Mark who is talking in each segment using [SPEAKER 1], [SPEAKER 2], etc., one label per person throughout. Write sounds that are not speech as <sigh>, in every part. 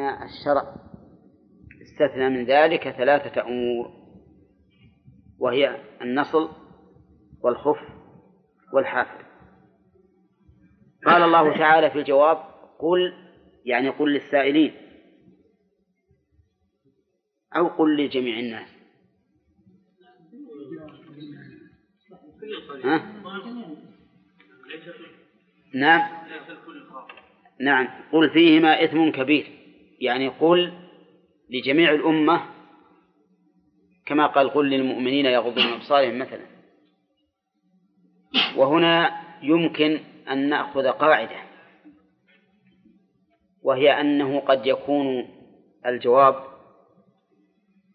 [SPEAKER 1] أن الشرع استثنى من ذلك ثلاثة أمور وهي النصل والخف والحافر قال الله تعالى في الجواب قل يعني قل للسائلين أو قل لجميع الناس ها؟ نعم نعم قل فيهما إثم كبير يعني قل لجميع الأمة كما قال قل للمؤمنين يغضوا من أبصارهم مثلا وهنا يمكن أن نأخذ قاعدة وهي أنه قد يكون الجواب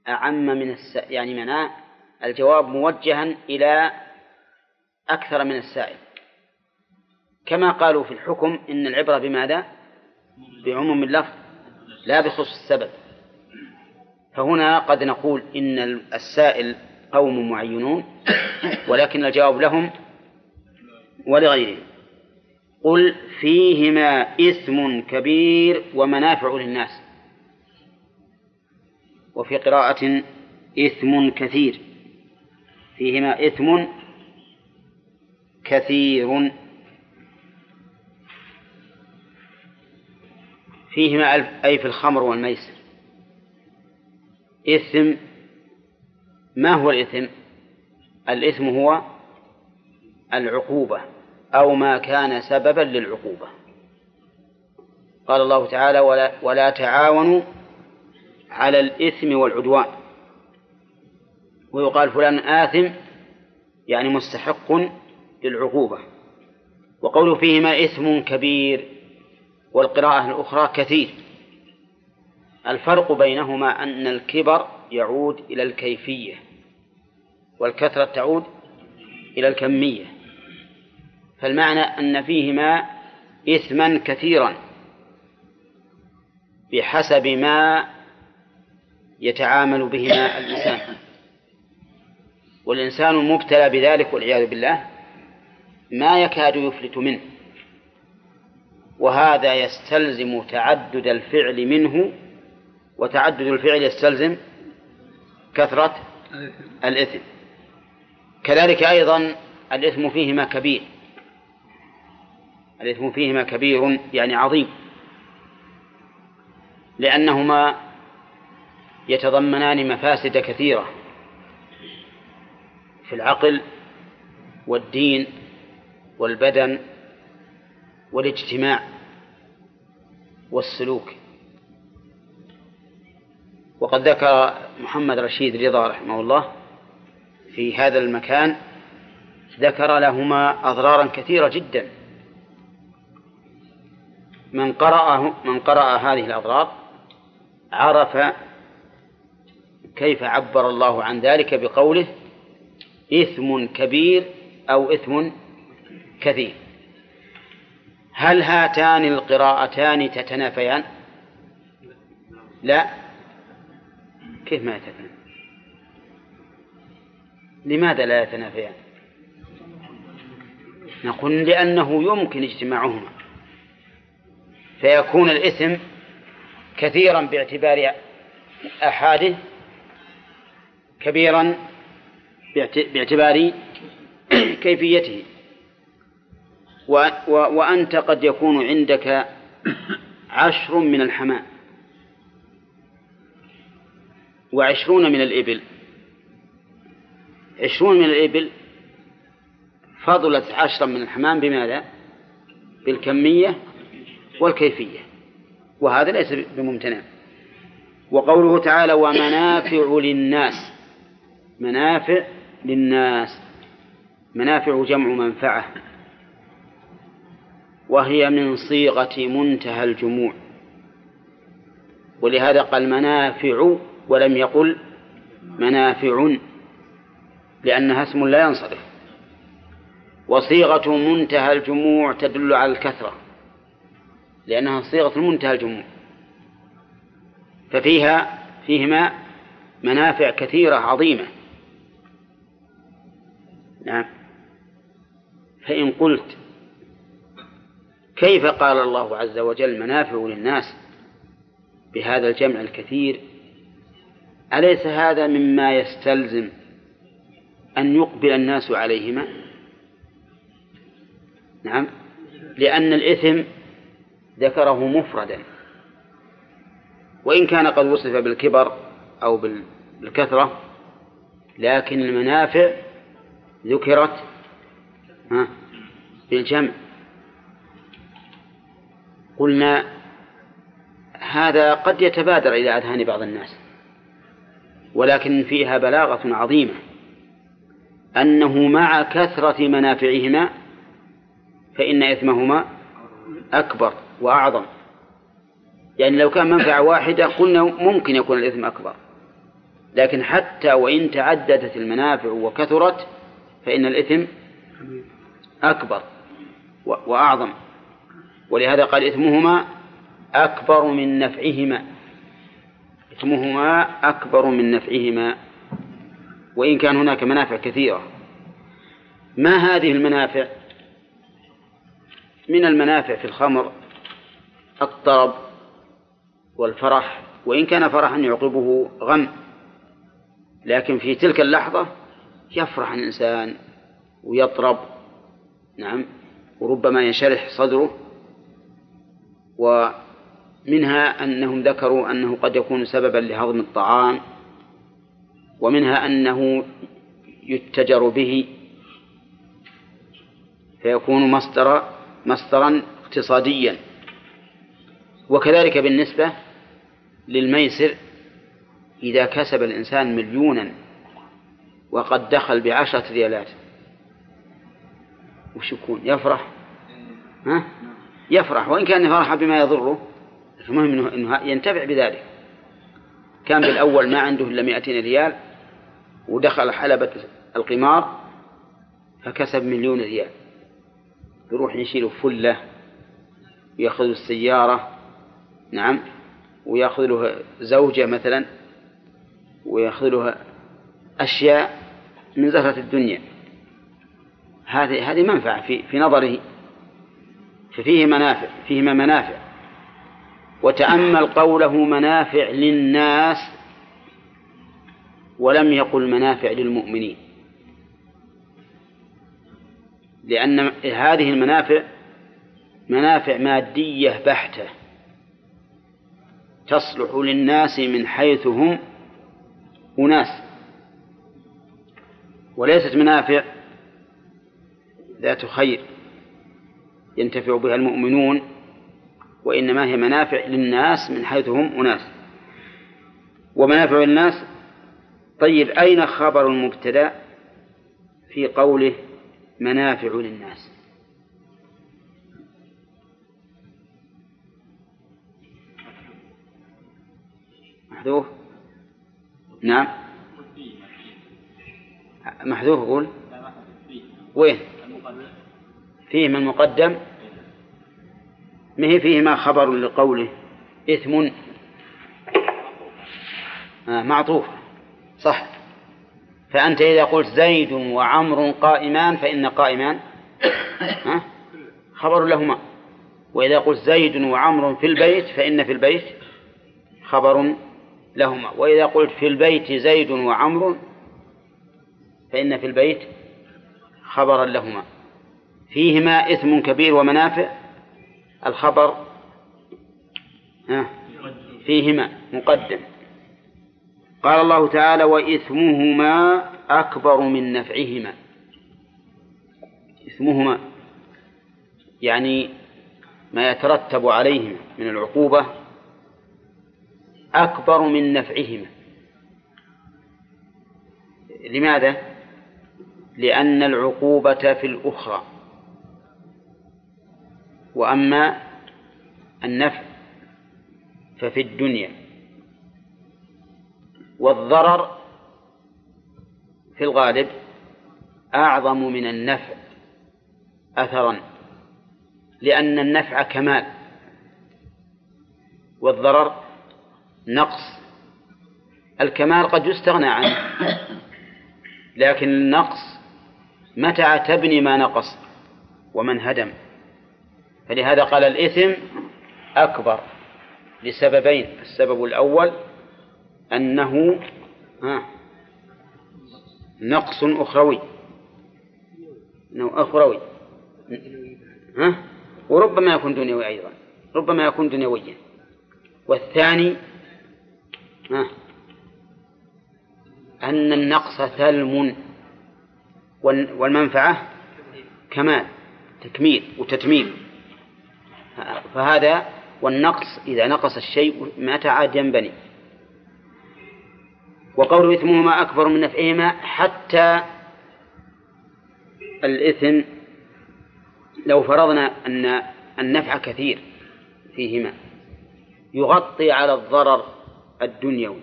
[SPEAKER 1] أعم من الس... يعني معناه الجواب موجها إلى أكثر من السائل كما قالوا في الحكم إن العبرة بماذا؟ بعموم اللفظ لا بخصوص السبب فهنا قد نقول إن السائل قوم معينون ولكن الجواب لهم ولغيرهم قل فيهما إثم كبير ومنافع للناس وفي قراءة إثم كثير فيهما إثم كثير فيهما ألف أي في الخمر والميسر إثم ما هو الإثم؟ الإثم هو العقوبة أو ما كان سببا للعقوبة قال الله تعالى ولا, ولا تعاونوا على الإثم والعدوان ويقال فلان آثم يعني مستحق للعقوبة وقوله فيهما إثم كبير والقراءة الأخرى كثير الفرق بينهما أن الكبر يعود إلى الكيفية والكثرة تعود إلى الكمية فالمعنى أن فيهما إثما كثيرا بحسب ما يتعامل بهما الإنسان والإنسان المبتلى بذلك والعياذ بالله ما يكاد يفلت منه وهذا يستلزم تعدد الفعل منه وتعدد الفعل يستلزم كثرة الإثم كذلك أيضا الإثم فيهما كبير الإثم فيهما كبير يعني عظيم لأنهما يتضمنان مفاسد كثيرة في العقل والدين والبدن والاجتماع والسلوك وقد ذكر محمد رشيد رضا رحمه الله في هذا المكان ذكر لهما أضرارا كثيرة جدا من قرأ من قرأ هذه الأضرار عرف كيف عبر الله عن ذلك بقوله إثم كبير أو إثم كثير هل هاتان القراءتان تتنافيان لا كيف ما يتنافيان لماذا لا يتنافيان نقول لأنه يمكن اجتماعهما فيكون الاسم كثيرا باعتبار أحاده كبيرا باعتبار <clears throat> كيفيته وأنت قد يكون عندك عشر من الحمام وعشرون من الإبل عشرون من الإبل فضلت عشرا من الحمام بماذا؟ بالكمية والكيفية وهذا ليس بممتنع وقوله تعالى ومنافع للناس منافع للناس منافع جمع منفعة وهي من صيغة منتهى الجموع ولهذا قال منافع ولم يقل منافع لأنها اسم لا ينصرف وصيغة منتهى الجموع تدل على الكثرة لأنها صيغة منتهى الجموع ففيها فيهما منافع كثيرة عظيمة نعم فإن قلت كيف قال الله عز وجل منافع للناس بهذا الجمع الكثير أليس هذا مما يستلزم أن يقبل الناس عليهما نعم لأن الإثم ذكره مفردا وإن كان قد وصف بالكبر أو بالكثرة لكن المنافع ذكرت بالجمع قلنا هذا قد يتبادر إلى أذهان بعض الناس ولكن فيها بلاغة عظيمة أنه مع كثرة منافعهما فإن إثمهما أكبر وأعظم يعني لو كان منفعة واحدة قلنا ممكن يكون الإثم أكبر لكن حتى وإن تعددت المنافع وكثرت فإن الإثم أكبر وأعظم ولهذا قال إثمهما أكبر من نفعهما إثمهما أكبر من نفعهما وإن كان هناك منافع كثيرة ما هذه المنافع من المنافع في الخمر الطرب والفرح وإن كان فرحا يعقبه غم لكن في تلك اللحظة يفرح الإنسان ويطرب نعم وربما ينشرح صدره ومنها أنهم ذكروا أنه قد يكون سببا لهضم الطعام ومنها أنه يتجر به فيكون مصدر مصدرا اقتصاديا وكذلك بالنسبة للميسر إذا كسب الإنسان مليونا وقد دخل بعشرة ريالات وش يكون يفرح ها؟ يفرح وإن كان فرح بما يضره المهم أنه, إنه ينتفع بذلك كان بالأول ما عنده إلا 200 ريال ودخل حلبة القمار فكسب مليون ريال يروح يشيل فلة ويأخذ السيارة نعم ويأخذ له زوجة مثلا ويأخذ له أشياء من زهرة الدنيا هذه هذه منفعة في في نظره ففيه منافع فيهما منافع وتأمل قوله منافع للناس ولم يقل منافع للمؤمنين لأن هذه المنافع منافع مادية بحتة تصلح للناس من حيث هم أناس وليست منافع ذات خير ينتفع بها المؤمنون وإنما هي منافع للناس من حيث هم أناس ومنافع الناس طيب أين خبر المبتدأ في قوله منافع للناس محذوف نعم محذوف قول وين فيه من مقدم مه فيهما خبر لقوله إثم آه، معطوف صح فأنت إذا قلت زيد وعمر قائمان فإن قائمان خبر لهما وإذا قلت زيد وعمر في البيت فإن في البيت خبر لهما وإذا قلت في البيت زيد وعمر فإن في البيت خبرا لهما فيهما إثم كبير ومنافع الخبر فيهما مقدم قال الله تعالى وإثمهما أكبر من نفعهما إثمهما يعني ما يترتب عليهم من العقوبة أكبر من نفعهما لماذا؟ لأن العقوبة في الأخرى وأما النفع ففي الدنيا والضرر في الغالب أعظم من النفع أثرا لأن النفع كمال والضرر نقص الكمال قد يستغنى عنه لكن النقص متى تبني ما نقص ومن هدم فلهذا قال الإثم أكبر لسببين السبب الأول أنه نقص أخروي أنه أخروي ها؟ وربما يكون دنيوي أيضا ربما يكون دنيويا والثاني ها؟ أن النقص ثلم والمنفعة كمال تكميل وتتميم فهذا والنقص إذا نقص الشيء متى عاد ينبني وقول إثمهما أكبر من نفعهما حتى الإثم لو فرضنا أن النفع كثير فيهما يغطي على الضرر الدنيوي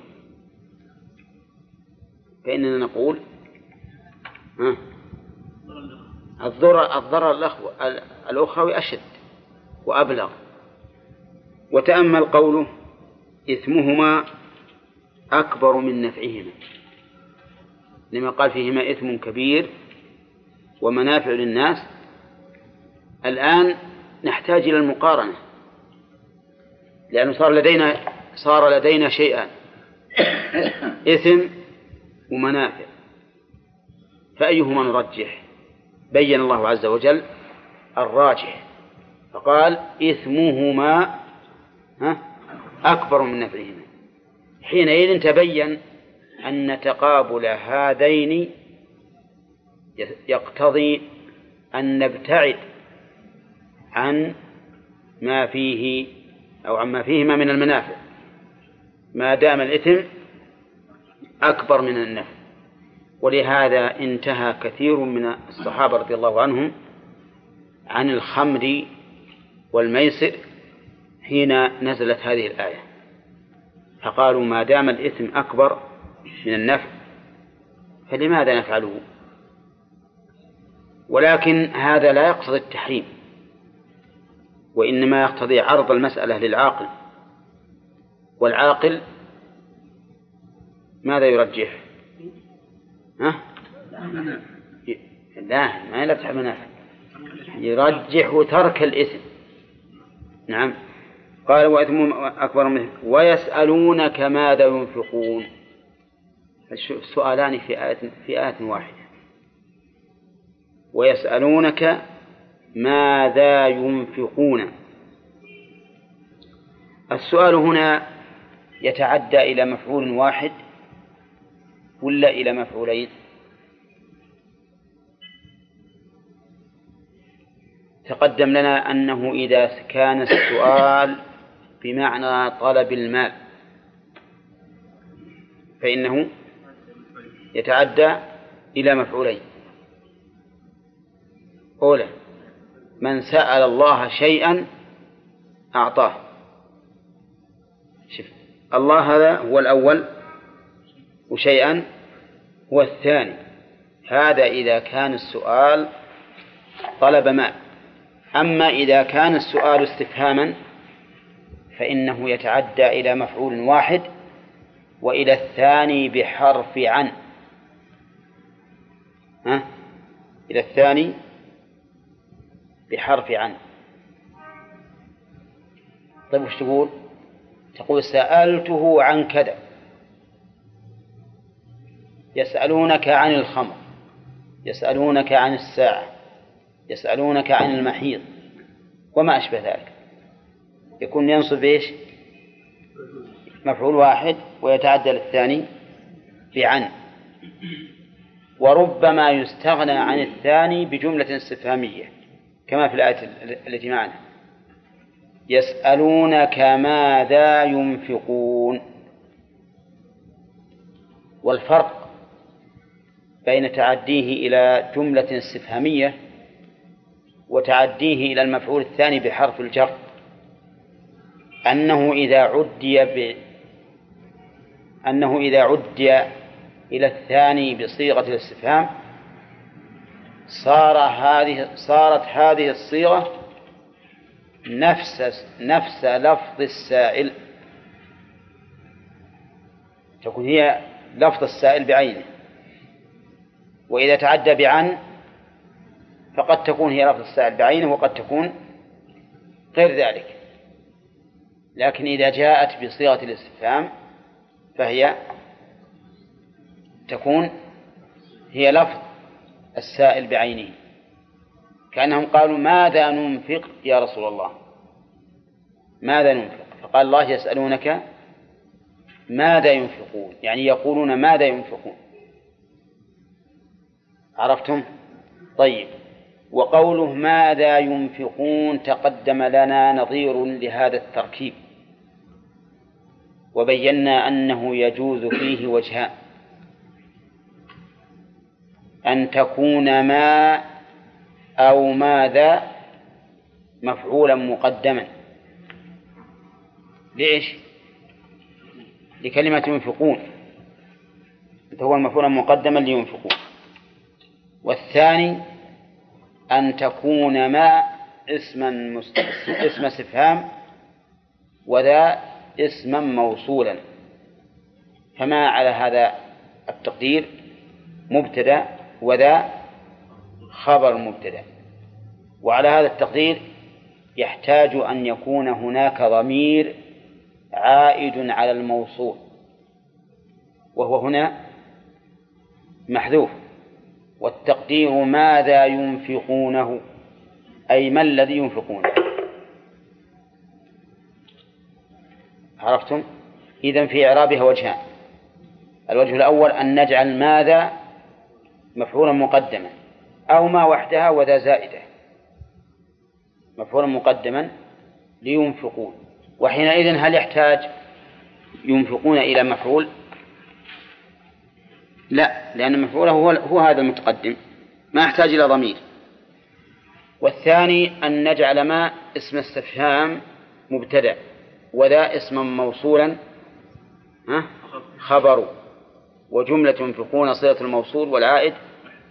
[SPEAKER 1] فإننا نقول ها الضرر الضرر الأخوي أشد وأبلغ وتأمل قوله إثمهما أكبر من نفعهما لما قال فيهما إثم كبير ومنافع للناس الآن نحتاج إلى المقارنة لأنه صار لدينا صار لدينا شيئان إثم ومنافع فأيهما نرجح بين الله عز وجل الراجح فقال إثمهما أكبر من نفعهما حينئذ تبين أن تقابل هذين يقتضي أن نبتعد عن ما فيه أو عما فيهما من المنافع ما دام الإثم أكبر من النفع ولهذا انتهى كثير من الصحابة رضي الله عنهم عن الخمر والميسر حين نزلت هذه الآية فقالوا ما دام الإثم أكبر من النفع فلماذا نفعله ولكن هذا لا يقتضي التحريم وإنما يقتضي عرض المسألة للعاقل والعاقل ماذا يرجح؟ ها؟ لا ما يلتحق يرجح ترك الإثم نعم قال وإثمهم أكبر منه ويسألونك ماذا ينفقون السؤالان في آية في آية واحدة ويسألونك ماذا ينفقون السؤال هنا يتعدى إلى مفعول واحد ولا إلى مفعولين تقدم لنا أنه إذا كان السؤال بمعنى طلب المال فإنه يتعدى إلى مفعولين أولى من سأل الله شيئا أعطاه شف الله هذا هو الأول وشيئا هو الثاني هذا إذا كان السؤال طلب مال أما إذا كان السؤال استفهاما فإنه يتعدى إلى مفعول واحد وإلى الثاني بحرف عن ها؟ إلى الثاني بحرف عن طيب وش تقول تقول سألته عن كذا يسألونك عن الخمر يسألونك عن الساعة يسألونك عن المحيض وما أشبه ذلك يكون ينصب إيش مفعول واحد ويتعدى الثاني في عن وربما يستغنى عن الثاني بجملة استفهامية كما في الآية التي معنا يسألونك ماذا ينفقون والفرق بين تعديه إلى جملة استفهامية وتعديه إلى المفعول الثاني بحرف الجر أنه إذا عدي ب... أنه إذا عدي إلى الثاني بصيغة الاستفهام صار هذه صارت هذه الصيغة نفس نفس لفظ السائل تكون هي لفظ السائل بعينه وإذا تعدى بعن فقد تكون هي لفظ السائل بعينه وقد تكون غير ذلك لكن إذا جاءت بصيغة الاستفهام فهي تكون هي لفظ السائل بعينه كأنهم قالوا ماذا ننفق يا رسول الله ماذا ننفق فقال الله يسألونك ماذا ينفقون يعني يقولون ماذا ينفقون عرفتم طيب وقوله ماذا ينفقون تقدم لنا نظير لهذا التركيب وبينا أنه يجوز فيه وجهان أن تكون ما أو ماذا مفعولا مقدما ليش؟ لكلمة ينفقون هو المفعول مقدما لينفقون والثاني أن تكون ما اسما مست... اسم استفهام وذا اسما موصولا فما على هذا التقدير مبتدا وذا خبر مبتدا وعلى هذا التقدير يحتاج أن يكون هناك ضمير عائد على الموصول وهو هنا محذوف والتقدير ماذا ينفقونه أي ما الذي ينفقونه عرفتم إذا في إعرابها وجهان الوجه الأول أن نجعل ماذا مفعولا مقدما أو ما وحدها وذا زائدة مفعولا مقدما لينفقون وحينئذ هل يحتاج ينفقون إلى مفعول لا لأن مفعوله هو, هو هذا المتقدم ما يحتاج إلى ضمير والثاني أن نجعل ما اسم استفهام مبتدأ وذا اسما موصولا خبر وجملة ينفقون صلة الموصول والعائد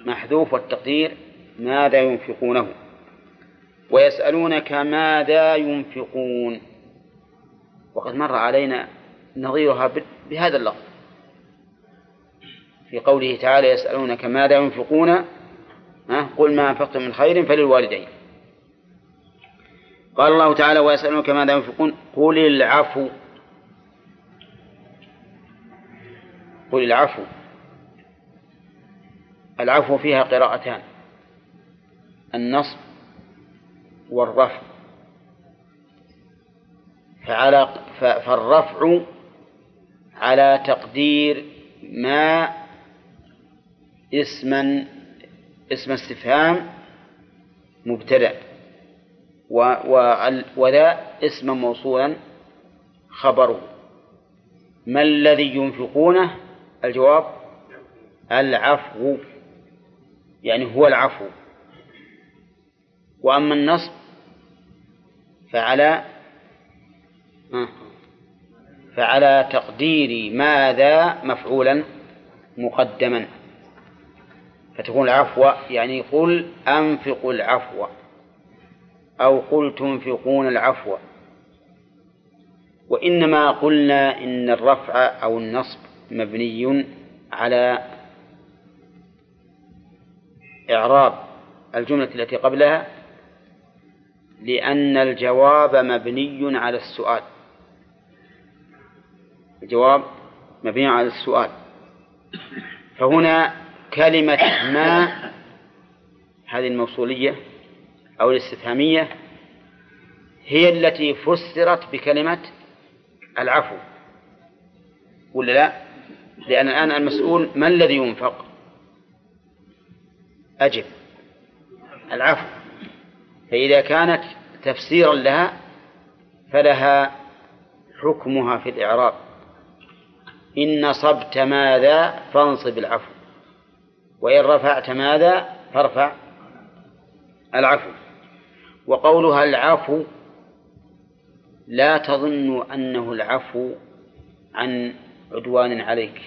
[SPEAKER 1] محذوف والتقدير ماذا ينفقونه ويسألونك ماذا ينفقون وقد مر علينا نظيرها بهذا اللفظ في قوله تعالى يسألونك ماذا ينفقون قل ما أنفقتم من خير فللوالدين قال الله تعالى ويسألونك ماذا ينفقون قل العفو قل العفو العفو فيها قراءتان النصب والرفع فعلى فالرفع على تقدير ما اسما اسم استفهام مبتدأ وذا اسما موصولا خبره ما الذي ينفقونه الجواب العفو يعني هو العفو وأما النصب فعلى فعلى تقدير ماذا مفعولا مقدما فتكون العفو يعني قل أنفقوا العفو أو قل تنفقون العفو وإنما قلنا إن الرفع أو النصب مبني على إعراب الجملة التي قبلها لأن الجواب مبني على السؤال الجواب مبني على السؤال فهنا كلمة ما هذه الموصولية أو الاستفهامية هي التي فسرت بكلمة العفو ولا لا؟ لأن الآن المسؤول ما الذي ينفق؟ أجب العفو فإذا كانت تفسيرا لها فلها حكمها في الإعراب إن نصبت ماذا فانصب العفو وإن رفعت ماذا فارفع العفو وقولها العفو لا تظن أنه العفو عن عدوان عليك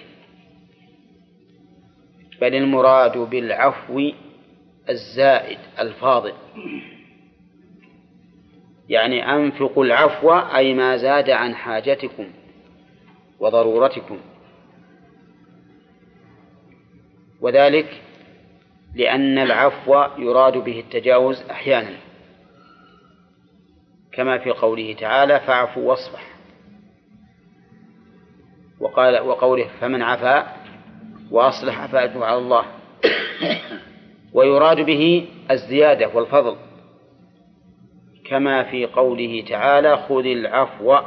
[SPEAKER 1] بل المراد بالعفو الزائد الفاضل يعني أنفقوا العفو أي ما زاد عن حاجتكم وضرورتكم وذلك لأن العفو يراد به التجاوز أحيانا كما في قوله تعالى فاعفوا واصفح وقال وقوله فمن عفا وأصلح فأجره على الله ويراد به الزيادة والفضل كما في قوله تعالى خذ العفو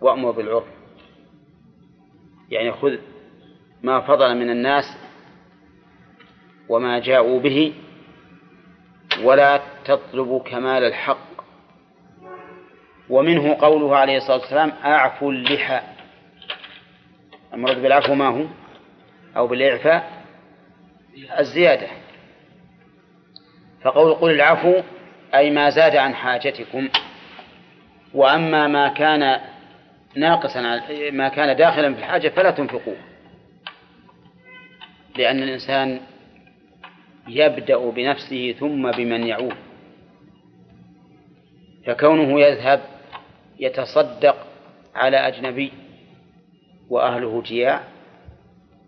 [SPEAKER 1] وأمر بالعرف يعني خذ ما فضل من الناس وما جاءوا به ولا تطلب كمال الحق ومنه قوله عليه الصلاة والسلام أعفوا اللحى المراد بالعفو ما هو أو بالإعفاء الزيادة فقول قل العفو أي ما زاد عن حاجتكم وأما ما كان ناقصا ما كان داخلا في الحاجة فلا تنفقوه لأن الإنسان يبدأ بنفسه ثم بمن يعود فكونه يذهب يتصدق على أجنبي وأهله جياع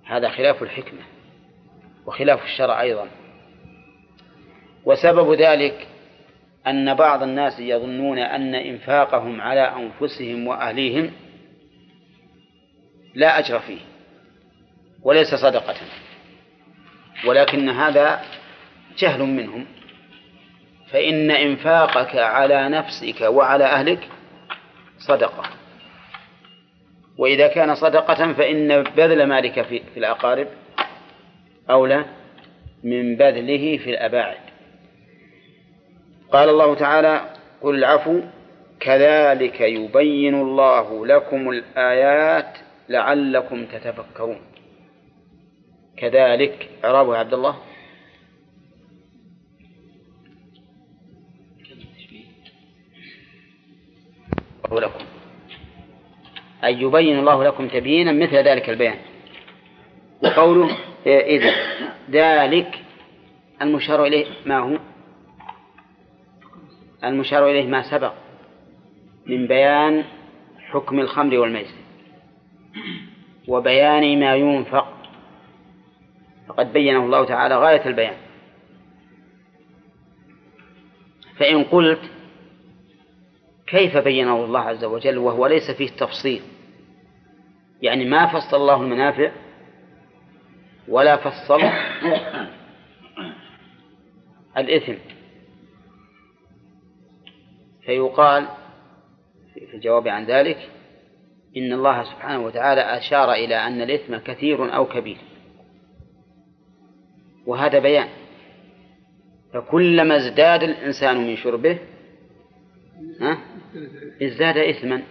[SPEAKER 1] هذا خلاف الحكمة وخلاف الشرع أيضا وسبب ذلك أن بعض الناس يظنون أن إنفاقهم على أنفسهم وأهليهم لا أجر فيه وليس صدقة ولكن هذا جهل منهم فإن إنفاقك على نفسك وعلى أهلك صدقة وإذا كان صدقة فإن بذل مالك في, الأقارب أولى من بذله في الأباعد قال الله تعالى قل العفو كذلك يبين الله لكم الآيات لعلكم تتفكرون كذلك إعرابه يا عبد الله لكم أي يبين الله لكم تبيينا مثل ذلك البيان وقوله إيه، إذا ذلك المشار إليه ما هو المشار إليه ما سبق من بيان حكم الخمر والميسر وبيان ما ينفق فقد بينه الله تعالى غاية البيان فإن قلت كيف بينه الله عز وجل وهو ليس فيه تفصيل يعني ما فصل الله المنافع ولا فصل الإثم فيقال في الجواب عن ذلك إن الله سبحانه وتعالى أشار إلى أن الإثم كثير أو كبير وهذا بيان فكلما ازداد الإنسان من شربه ها ازداد إثما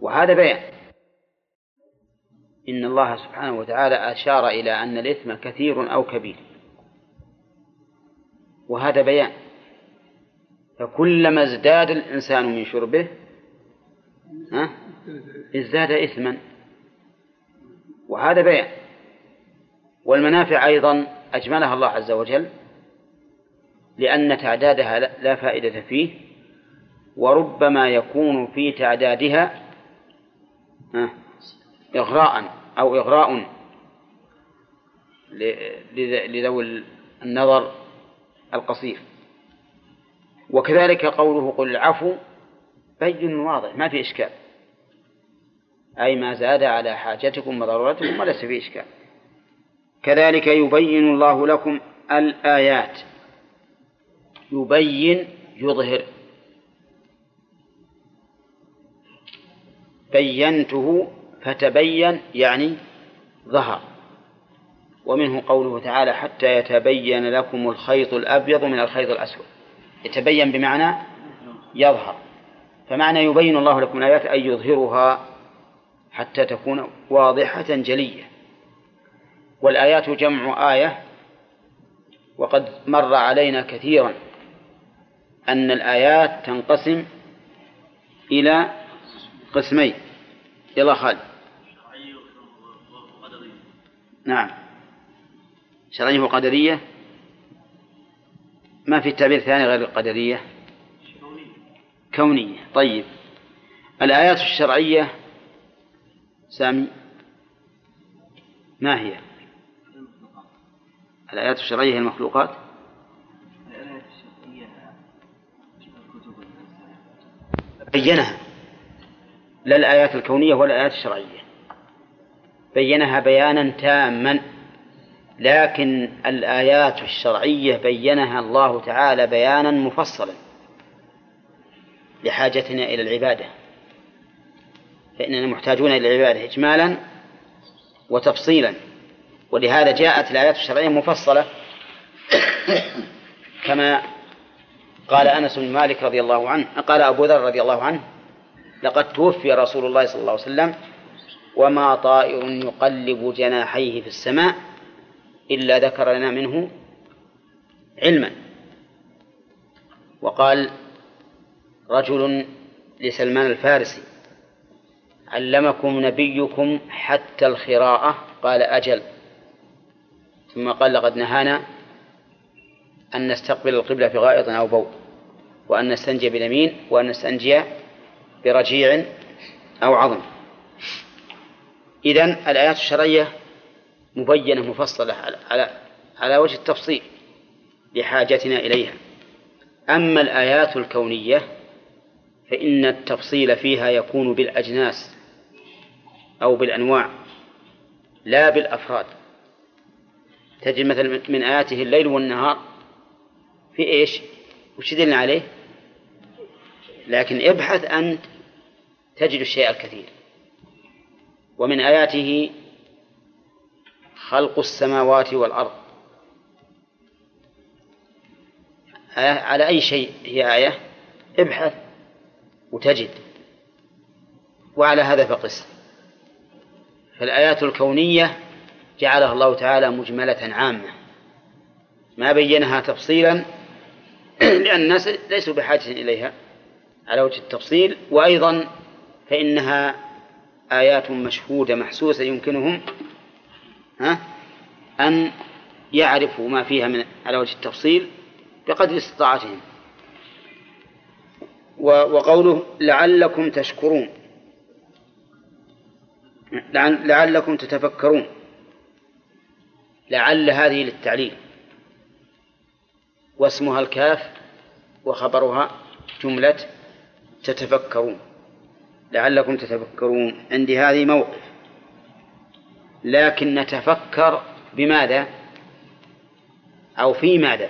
[SPEAKER 1] وهذا بيان إن الله سبحانه وتعالى أشار إلى أن الإثم كثير أو كبير وهذا بيان فكلما ازداد الإنسان من شربه ها ازداد إثما وهذا بيان والمنافع أيضا أجملها الله عز وجل لأن تعدادها لا فائدة فيه وربما يكون في تعدادها آه، إغراء أو إغراء لذوي النظر القصير وكذلك قوله قل العفو بين واضح ما في إشكال أي ما زاد على حاجتكم وضرورتكم وليس في إشكال كذلك يبين الله لكم الآيات يبين يظهر بينته فتبين يعني ظهر ومنه قوله تعالى حتى يتبين لكم الخيط الأبيض من الخيط الأسود يتبين بمعنى يظهر فمعنى يبين الله لكم الآيات أي يظهرها حتى تكون واضحة جلية والآيات جمع آية وقد مر علينا كثيرا أن الآيات تنقسم إلى قسمين إلى خالد نعم شرعية وقدرية ما في تعبير ثاني غير القدرية كونية طيب الآيات الشرعية سامي ما هي؟ الآيات الشرعية هي المخلوقات بينها لا الآيات الكونية ولا الآيات الشرعية بينها بيانا تاما لكن الآيات الشرعية بينها الله تعالى بيانا مفصلا لحاجتنا إلى العبادة فإننا محتاجون إلى العبادة إجمالا وتفصيلا ولهذا جاءت الآيات الشرعية مفصلة كما قال أنس بن مالك رضي الله عنه قال أبو ذر رضي الله عنه لقد توفي رسول الله صلى الله عليه وسلم وما طائر يقلب جناحيه في السماء إلا ذكر لنا منه علما وقال رجل لسلمان الفارسي علمكم نبيكم حتى الخراءة قال أجل ثم قال لقد نهانا أن نستقبل القبلة في غائط أو بوء وأن نستنجي باليمين وأن نستنجي برجيع أو عظم إذن الآيات الشرعية مبينة مفصلة على على وجه التفصيل لحاجتنا إليها أما الآيات الكونية فإن التفصيل فيها يكون بالأجناس أو بالأنواع لا بالأفراد تجد مثلا من آياته الليل والنهار في إيش وش دلنا عليه لكن ابحث أنت تجد الشيء الكثير ومن آياته خلق السماوات والأرض آية على أي شيء هي آية ابحث وتجد وعلى هذا فقس فالآيات الكونية جعلها الله تعالى مجملة عامة ما بينها تفصيلا <clears throat> لأن الناس ليسوا بحاجة إليها على وجه التفصيل وأيضا فإنها آيات مشهودة محسوسة يمكنهم ها أن يعرفوا ما فيها من على وجه التفصيل بقدر استطاعتهم وقوله لعلكم تشكرون لعلكم تتفكرون لعل هذه للتعليل واسمها الكاف وخبرها جملة تتفكرون لعلكم تتفكرون عندي هذه موقف لكن نتفكر بماذا أو في ماذا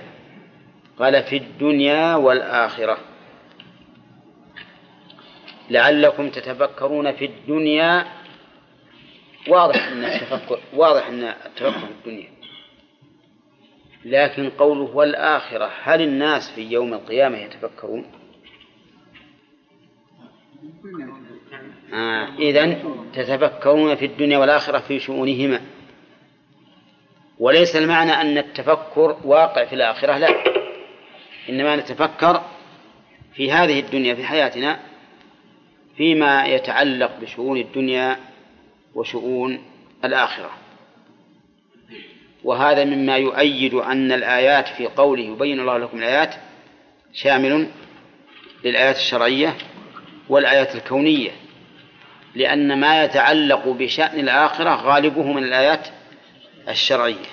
[SPEAKER 1] قال في الدنيا والآخرة لعلكم تتفكرون في الدنيا واضح أن التفقه واضح أن التفقه في الدنيا لكن قوله والآخرة هل الناس في يوم القيامة يتفكرون؟ آه إذا تتفكرون في الدنيا والآخرة في شؤونهما وليس المعنى أن التفكر واقع في الآخرة لا إنما نتفكر في هذه الدنيا في حياتنا فيما يتعلق بشؤون الدنيا وشؤون الآخرة وهذا مما يؤيد أن الآيات في قوله يبين الله لكم الآيات شامل للآيات الشرعية والآيات الكونية لأن ما يتعلق بشأن الآخرة غالبه من الآيات الشرعية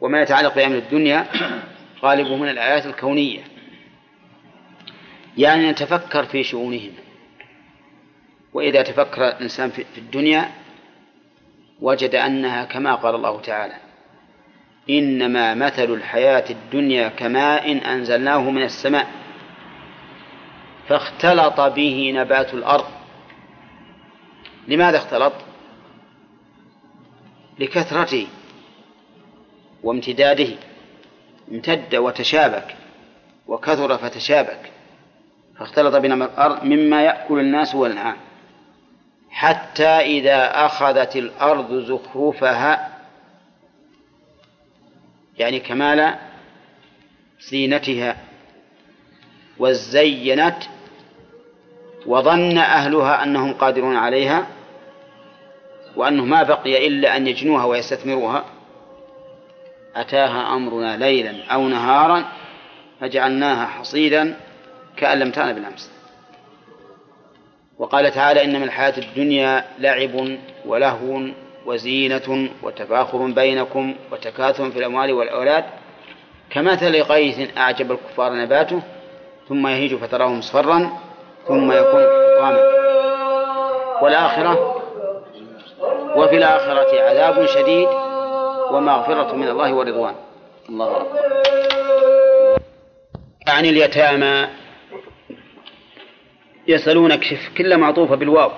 [SPEAKER 1] وما يتعلق بأمر الدنيا غالبه من الآيات الكونية يعني نتفكر في شؤونهم وإذا تفكر الإنسان في الدنيا وجد أنها كما قال الله تعالى إنما مثل الحياة الدنيا كماء إن أنزلناه من السماء فاختلط به نبات الأرض لماذا اختلط؟ لكثرته وامتداده امتد وتشابك وكثر فتشابك فاختلط بنبات الأرض مما يأكل الناس والأنعام حتى إذا أخذت الأرض زخرفها يعني كمال زينتها وزينت وظن أهلها أنهم قادرون عليها وأنه ما بقي إلا أن يجنوها ويستثمروها أتاها أمرنا ليلا أو نهارا فجعلناها حصيدا كأن لم تأن بالأمس وقال تعالى إنما الحياة الدنيا لعب ولهو وزينة وتفاخر بينكم وتكاثر في الأموال والأولاد كمثل غيث أعجب الكفار نباته ثم يهيج فتراه مصفرا ثم يكون حطاما والآخرة وفي الآخرة عذاب شديد ومغفرة من الله ورضوان الله أكبر عن اليتامى يسألونك شف كل معطوفة بالواو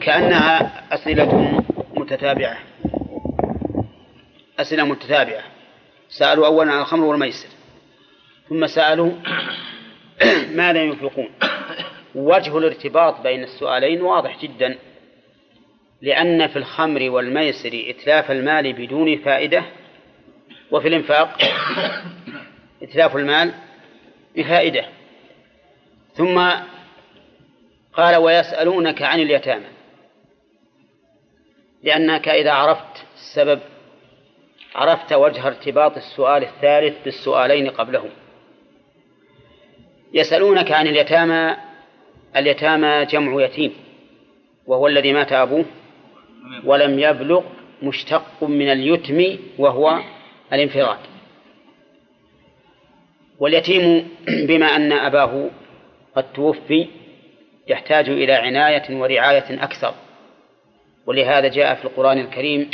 [SPEAKER 1] كأنها أسئلة متتابعة أسئلة متتابعة سألوا أولا عن الخمر والميسر ثم سألوا <coughs> ماذا ينفقون وجه الارتباط بين السؤالين واضح جدا لأن في الخمر والميسر إتلاف المال بدون فائدة وفي الإنفاق <coughs> إتلاف المال بفائدة ثم قال ويسألونك عن اليتامى لأنك إذا عرفت السبب عرفت وجه ارتباط السؤال الثالث بالسؤالين قبله يسألونك عن اليتامى اليتامى جمع يتيم وهو الذي مات أبوه ولم يبلغ مشتق من اليتم وهو الانفراد واليتيم بما أن أباه قد توفي يحتاج إلى عناية ورعاية أكثر ولهذا جاء في القرآن الكريم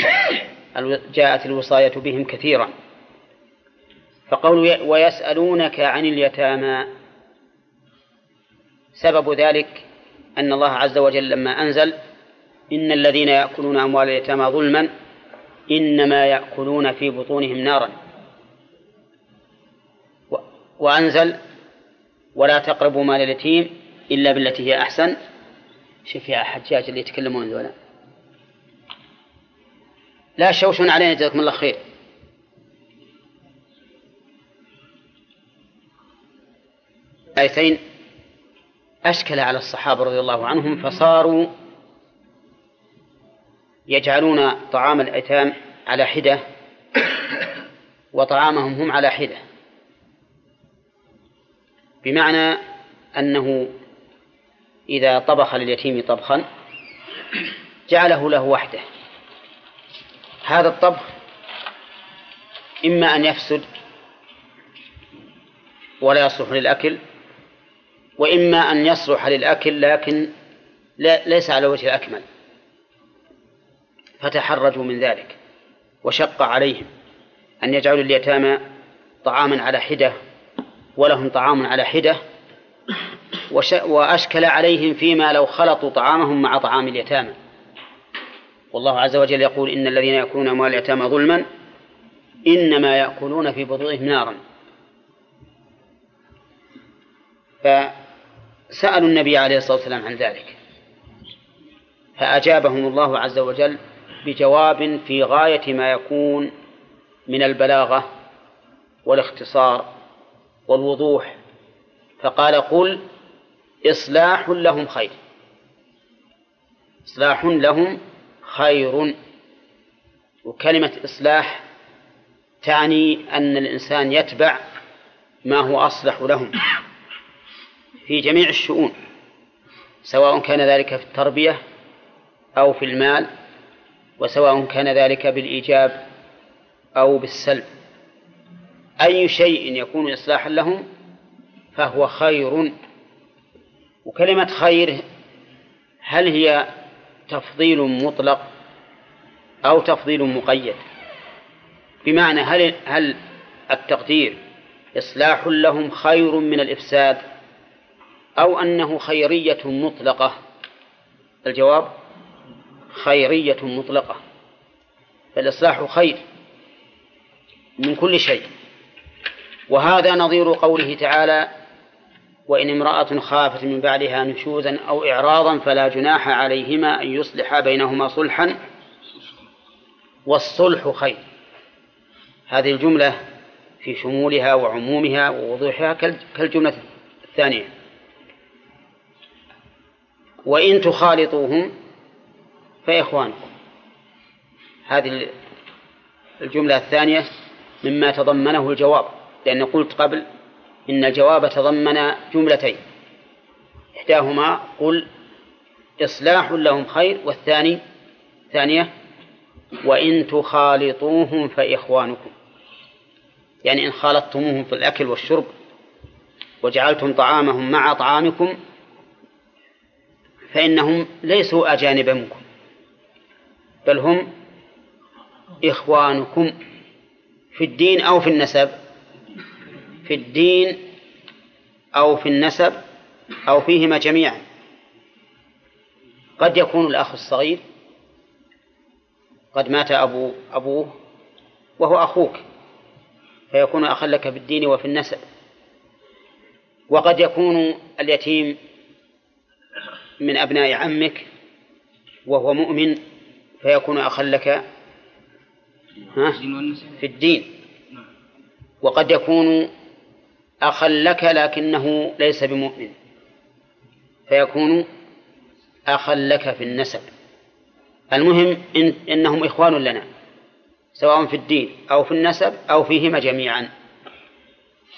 [SPEAKER 1] <clears throat> جاءت الوصاية بهم كثيرا فقول ويسألونك عن اليتامى سبب ذلك أن الله عز وجل لما أنزل إن الذين يأكلون أموال اليتامى ظلما إنما يأكلون في بطونهم نارا وأنزل ولا تقربوا مال اليتيم إلا بالتي هي أحسن شوف يا حجاج اللي يتكلمون ذولا لا شوشون علينا جزاكم الله خير آيتين أشكل على الصحابة رضي الله عنهم فصاروا يجعلون طعام الأيتام على حدة وطعامهم هم على حده بمعنى أنه إذا طبخ لليتيم طبخا جعله له وحده هذا الطبخ إما أن يفسد ولا يصلح للأكل وإما أن يصلح للأكل لكن لا ليس على وجه الأكمل فتحرجوا من ذلك وشق عليهم أن يجعلوا اليتامى طعاما على حدة ولهم طعام على حدة وأشكل عليهم فيما لو خلطوا طعامهم مع طعام اليتامى والله عز وجل يقول إن الذين يأكلون أموال اليتامى ظلما إنما يأكلون في بطونهم نارا فسألوا النبي عليه الصلاة والسلام عن ذلك فأجابهم الله عز وجل بجواب في غاية ما يكون من البلاغة والاختصار والوضوح فقال قل إصلاح لهم خير إصلاح لهم خير وكلمة إصلاح تعني أن الإنسان يتبع ما هو أصلح لهم في جميع الشؤون سواء كان ذلك في التربية أو في المال وسواء كان ذلك بالإيجاب أو بالسلب أي شيء يكون إصلاحا لهم فهو خير وكلمة خير هل هي تفضيل مطلق أو تفضيل مقيد بمعنى هل هل التقدير إصلاح لهم خير من الإفساد أو أنه خيرية مطلقة الجواب خيرية مطلقة فالإصلاح خير من كل شيء وهذا نظير قوله تعالى وإن امرأة خافت من بعدها نشوزا أو إعراضا فلا جناح عليهما أن يصلح بينهما صلحا والصلح خير هذه الجملة في شمولها وعمومها ووضوحها كالجملة الثانية وإن تخالطوهم فإخوانكم هذه الجملة الثانية مما تضمنه الجواب لأن قلت قبل إن الجواب تضمن جملتين إحداهما قل إصلاح لهم خير والثاني ثانية وإن تخالطوهم فإخوانكم يعني إن خالطتموهم في الأكل والشرب وجعلتم طعامهم مع طعامكم فإنهم ليسوا أجانب منكم بل هم إخوانكم في الدين أو في النسب في الدين أو في النسب أو فيهما جميعا قد يكون الأخ الصغير قد مات أبو أبوه وهو أخوك فيكون أخا لك في الدين وفي النسب وقد يكون اليتيم من أبناء عمك وهو مؤمن فيكون أخا لك في الدين وقد يكون أخا لك لكنه ليس بمؤمن فيكون أخا لك في النسب المهم إن إنهم إخوان لنا سواء في الدين أو في النسب أو فيهما جميعا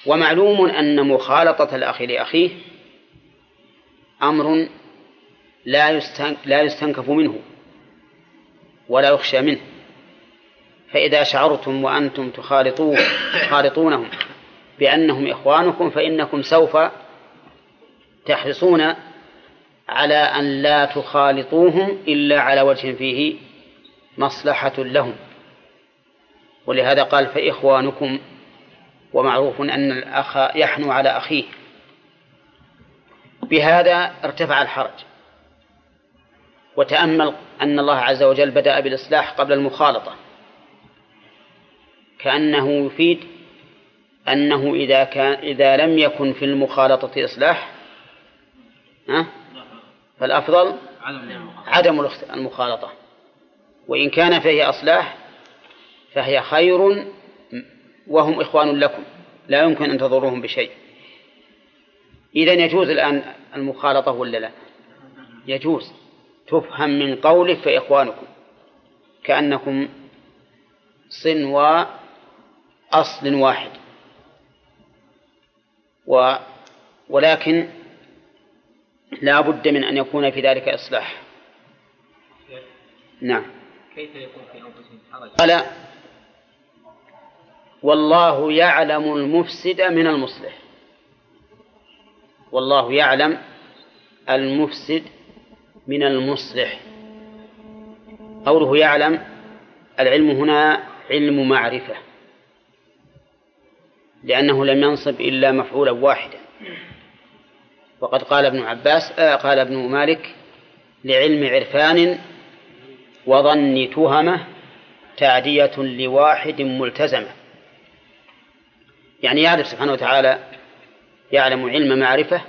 [SPEAKER 1] ومعلوم أن مخالطة الأخ لأخيه أمر لا لا يستنكف منه ولا يخشى منه فإذا شعرتم وأنتم تخالطون تخالطونهم بأنهم إخوانكم فإنكم سوف تحرصون على أن لا تخالطوهم إلا على وجه فيه مصلحة لهم ولهذا قال فإخوانكم ومعروف أن الأخ يحنو على أخيه بهذا ارتفع الحرج وتأمل أن الله عز وجل بدأ بالإصلاح قبل المخالطة كأنه يفيد أنه إذا كان إذا لم يكن في المخالطة إصلاح ها فالأفضل عدم المخالطة وإن كان فيه أصلاح فهي خير وهم إخوان لكم لا يمكن أن تضروهم بشيء إذا يجوز الآن المخالطة ولا لا يجوز تفهم من قوله فإخوانكم كأنكم صنوى أصل واحد و ولكن لا بد من أن يكون في ذلك إصلاح نعم كيف يكون في أنفسهم حرج ألا والله يعلم المفسد من المصلح والله يعلم المفسد من المصلح قوله يعلم العلم هنا علم معرفه لأنه لم ينصب إلا مفعولا واحدا وقد قال ابن عباس آه قال ابن مالك لعلم عرفان وظن تهمة تعدية لواحد ملتزمة يعني يعرف سبحانه وتعالى يعلم علم معرفة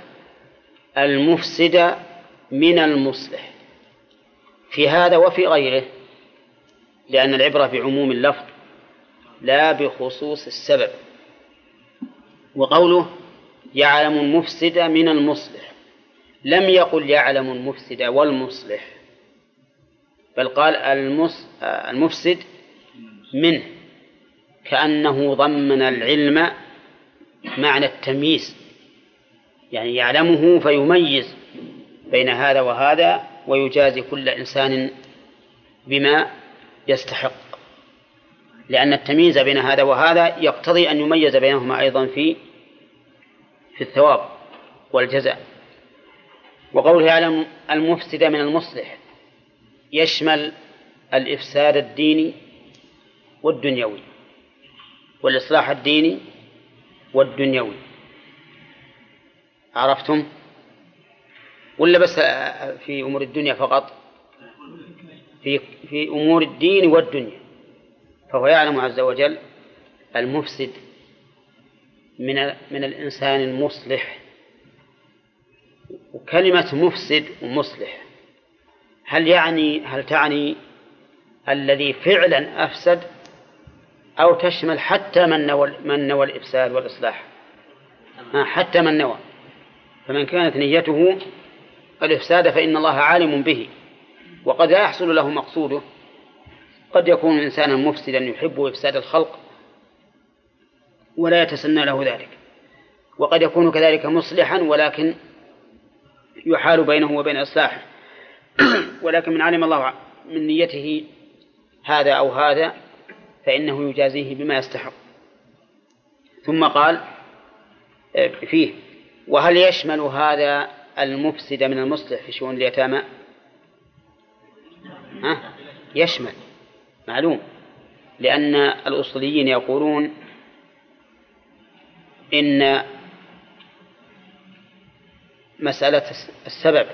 [SPEAKER 1] المفسد من المصلح في هذا وفي غيره لأن العبرة بعموم اللفظ لا بخصوص السبب وقوله يعلم المفسد من المصلح لم يقل يعلم المفسد والمصلح بل قال المفسد منه كأنه ضمن العلم معنى التمييز يعني يعلمه فيميز بين هذا وهذا ويجازي كل إنسان بما يستحق لأن التمييز بين هذا وهذا يقتضي أن يميز بينهما أيضا في في الثواب والجزاء وقوله تعالى المفسد من المصلح يشمل الإفساد الديني والدنيوي والإصلاح الديني والدنيوي عرفتم؟ ولا بس في أمور الدنيا فقط؟ في في أمور الدين والدنيا فهو يعلم عز وجل المفسد من من الإنسان المصلح وكلمة مفسد ومصلح هل يعني هل تعني الذي فعلا أفسد أو تشمل حتى من نوى من نوى الإفساد والإصلاح حتى من نوى فمن كانت نيته الإفساد فإن الله عالم به وقد لا يحصل له مقصوده قد يكون إنسانا مفسدا يحب إفساد الخلق ولا يتسنى له ذلك وقد يكون كذلك مصلحا ولكن يحال بينه وبين إصلاحه <clears throat> ولكن من علم الله من نيته هذا أو هذا فإنه يجازيه بما يستحق ثم قال آه، فيه وهل يشمل هذا المفسد من المصلح في شؤون اليتامى ها؟ يشمل معلوم لأن الأصوليين يقولون إن مسألة السبب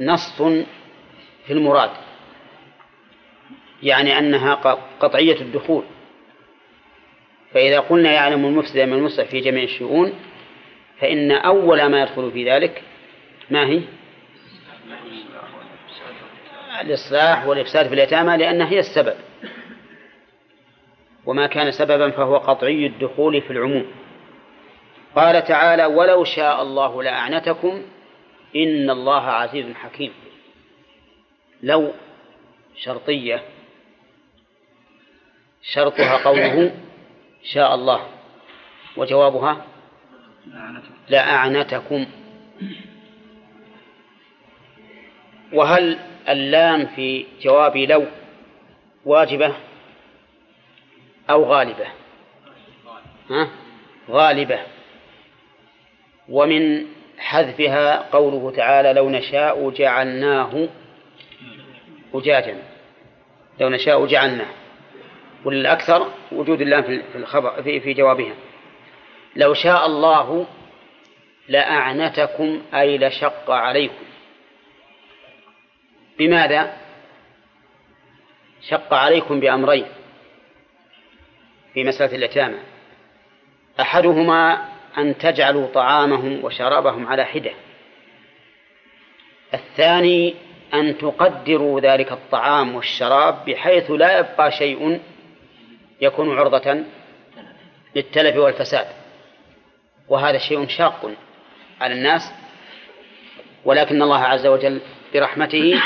[SPEAKER 1] نص في المراد يعني أنها قطعية الدخول فإذا قلنا يعلم المفسد من المصلح في جميع الشؤون فإن أول ما يدخل في ذلك ما هي؟ الإصلاح والإفساد في اليتامى لأنها هي السبب وما كان سببا فهو قطعي الدخول في العموم قال تعالى ولو شاء الله لأعنتكم إن الله عزيز حكيم لو شرطية شرطها قوله شاء الله وجوابها لأعنتكم وهل اللام في جواب لو واجبة أو غالبة ها؟ غالبة ومن حذفها قوله تعالى لو نشاء جعلناه أجاجا لو نشاء جعلناه والأكثر وجود الله في الخبر في, في جوابها لو شاء الله لأعنتكم أي لشق عليكم بماذا شق عليكم بأمرين في مسألة اليتامى أحدهما أن تجعلوا طعامهم وشرابهم على حدة الثاني أن تقدروا ذلك الطعام والشراب بحيث لا يبقى شيء يكون عرضة للتلف والفساد وهذا شيء شاق على الناس ولكن الله عز وجل برحمته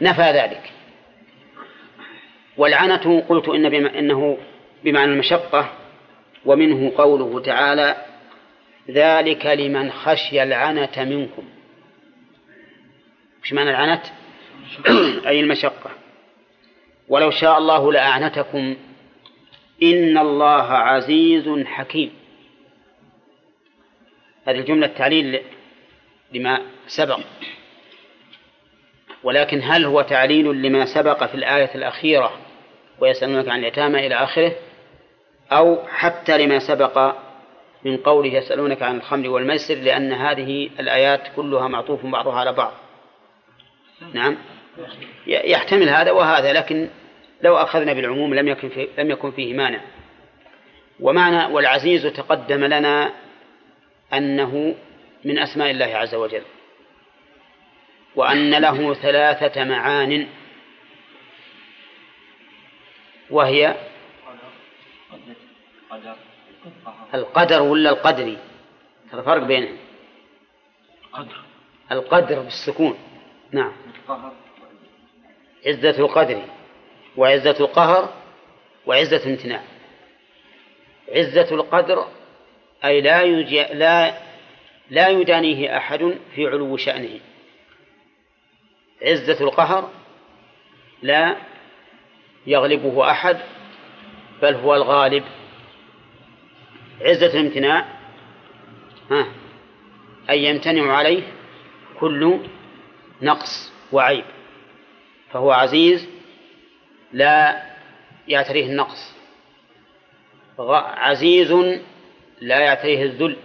[SPEAKER 1] نفى ذلك والعنة قلت إن بما إنه بمعنى المشقة ومنه قوله تعالى ذلك لمن خشي العنة منكم مش معنى العنت <clears throat> أي المشقة ولو شاء الله لأعنتكم إن الله عزيز حكيم هذه الجملة تعليل لما سبق ولكن هل هو تعليل لما سبق في الآية الأخيرة ويسألونك عن اليتامى إلى آخره أو حتى لما سبق من قوله يسألونك عن الخمر والميسر لأن هذه الآيات كلها معطوف بعضها على بعض نعم يحتمل هذا وهذا لكن لو أخذنا بالعموم لم يكن في لم يكن فيه مانع ومعنى والعزيز تقدم لنا أنه من أسماء الله عز وجل وأن له ثلاثة معان وهي القدر القدر ولا القدري ترى فرق بينهم القدر القدر بالسكون نعم القهر عزة القدر وعزة القهر وعزة الامتناع عزة القدر أي لا يجي لا لا يدانيه أحد في علو شأنه عزة القهر لا يغلبه أحد بل هو الغالب عزة الامتناع ها أن يمتنع عليه كل نقص وعيب فهو عزيز لا يعتريه النقص عزيز لا يعتريه الذل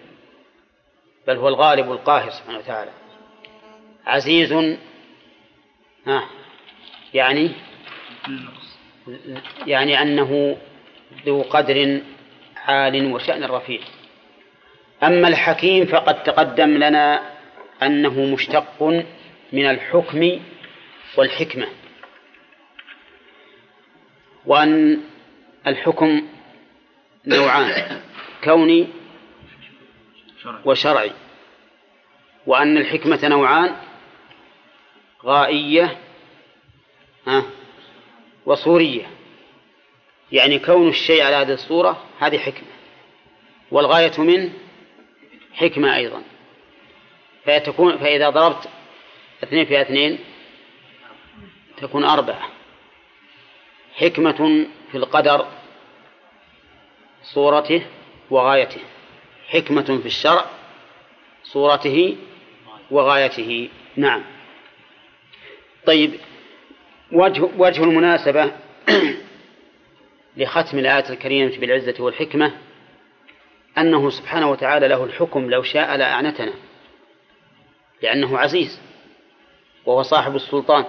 [SPEAKER 1] بل هو الغالب القاهر سبحانه وتعالى عزيز ها يعني يعني أنه ذو قدر عال وشأن رفيع أما الحكيم فقد تقدم لنا أنه مشتق من الحكم والحكمة وأن الحكم نوعان كوني وشرعي وأن الحكمة نوعان غائية وصورية يعني كون الشيء على هذه الصورة هذه حكمة والغاية منه حكمة أيضا فتكون فإذا ضربت اثنين في اثنين تكون أربعة حكمة في القدر صورته وغايته حكمة في الشرع صورته وغايته نعم طيب وجه وجه المناسبة لختم الآية الكريمة بالعزة والحكمة أنه سبحانه وتعالى له الحكم لو شاء لأعنتنا لأنه عزيز وهو صاحب السلطان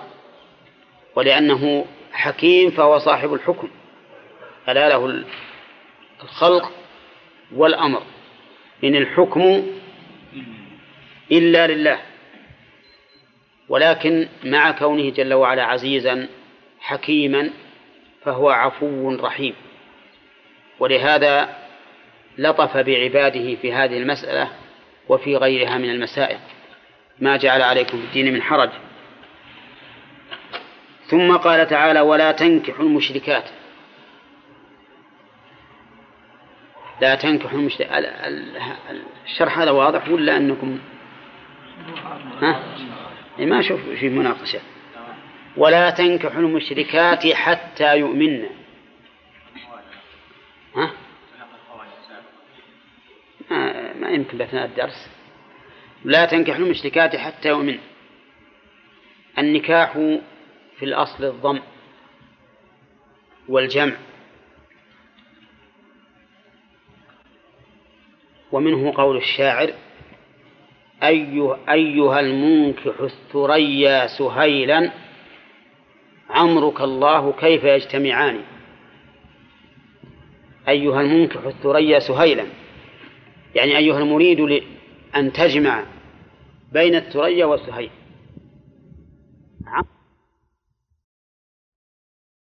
[SPEAKER 1] ولأنه حكيم فهو صاحب الحكم ألا له الخلق والأمر إن الحكم إلا لله ولكن مع كونه جل وعلا عزيزا حكيما فهو عفو رحيم ولهذا لطف بعباده في هذه المسألة وفي غيرها من المسائل ما جعل عليكم في الدين من حرج ثم قال تعالى ولا تنكحوا المشركات لا تنكحوا المشركات الشرح هذا واضح ولا أنكم ها؟ إيه، ما شوف في مناقشة ولا تنكحوا المشركات حتى يؤمن ها؟ ما, ما يمكن أثناء الدرس لا تنكحوا المشركات حتى يؤمن النكاح في الأصل الضم والجمع ومنه قول الشاعر أيها المنكح الثريا سهيلا عمرك الله كيف يجتمعان أيها المنكح الثريا سهيلا يعني أيها المريد أن تجمع بين الثريا وسهيل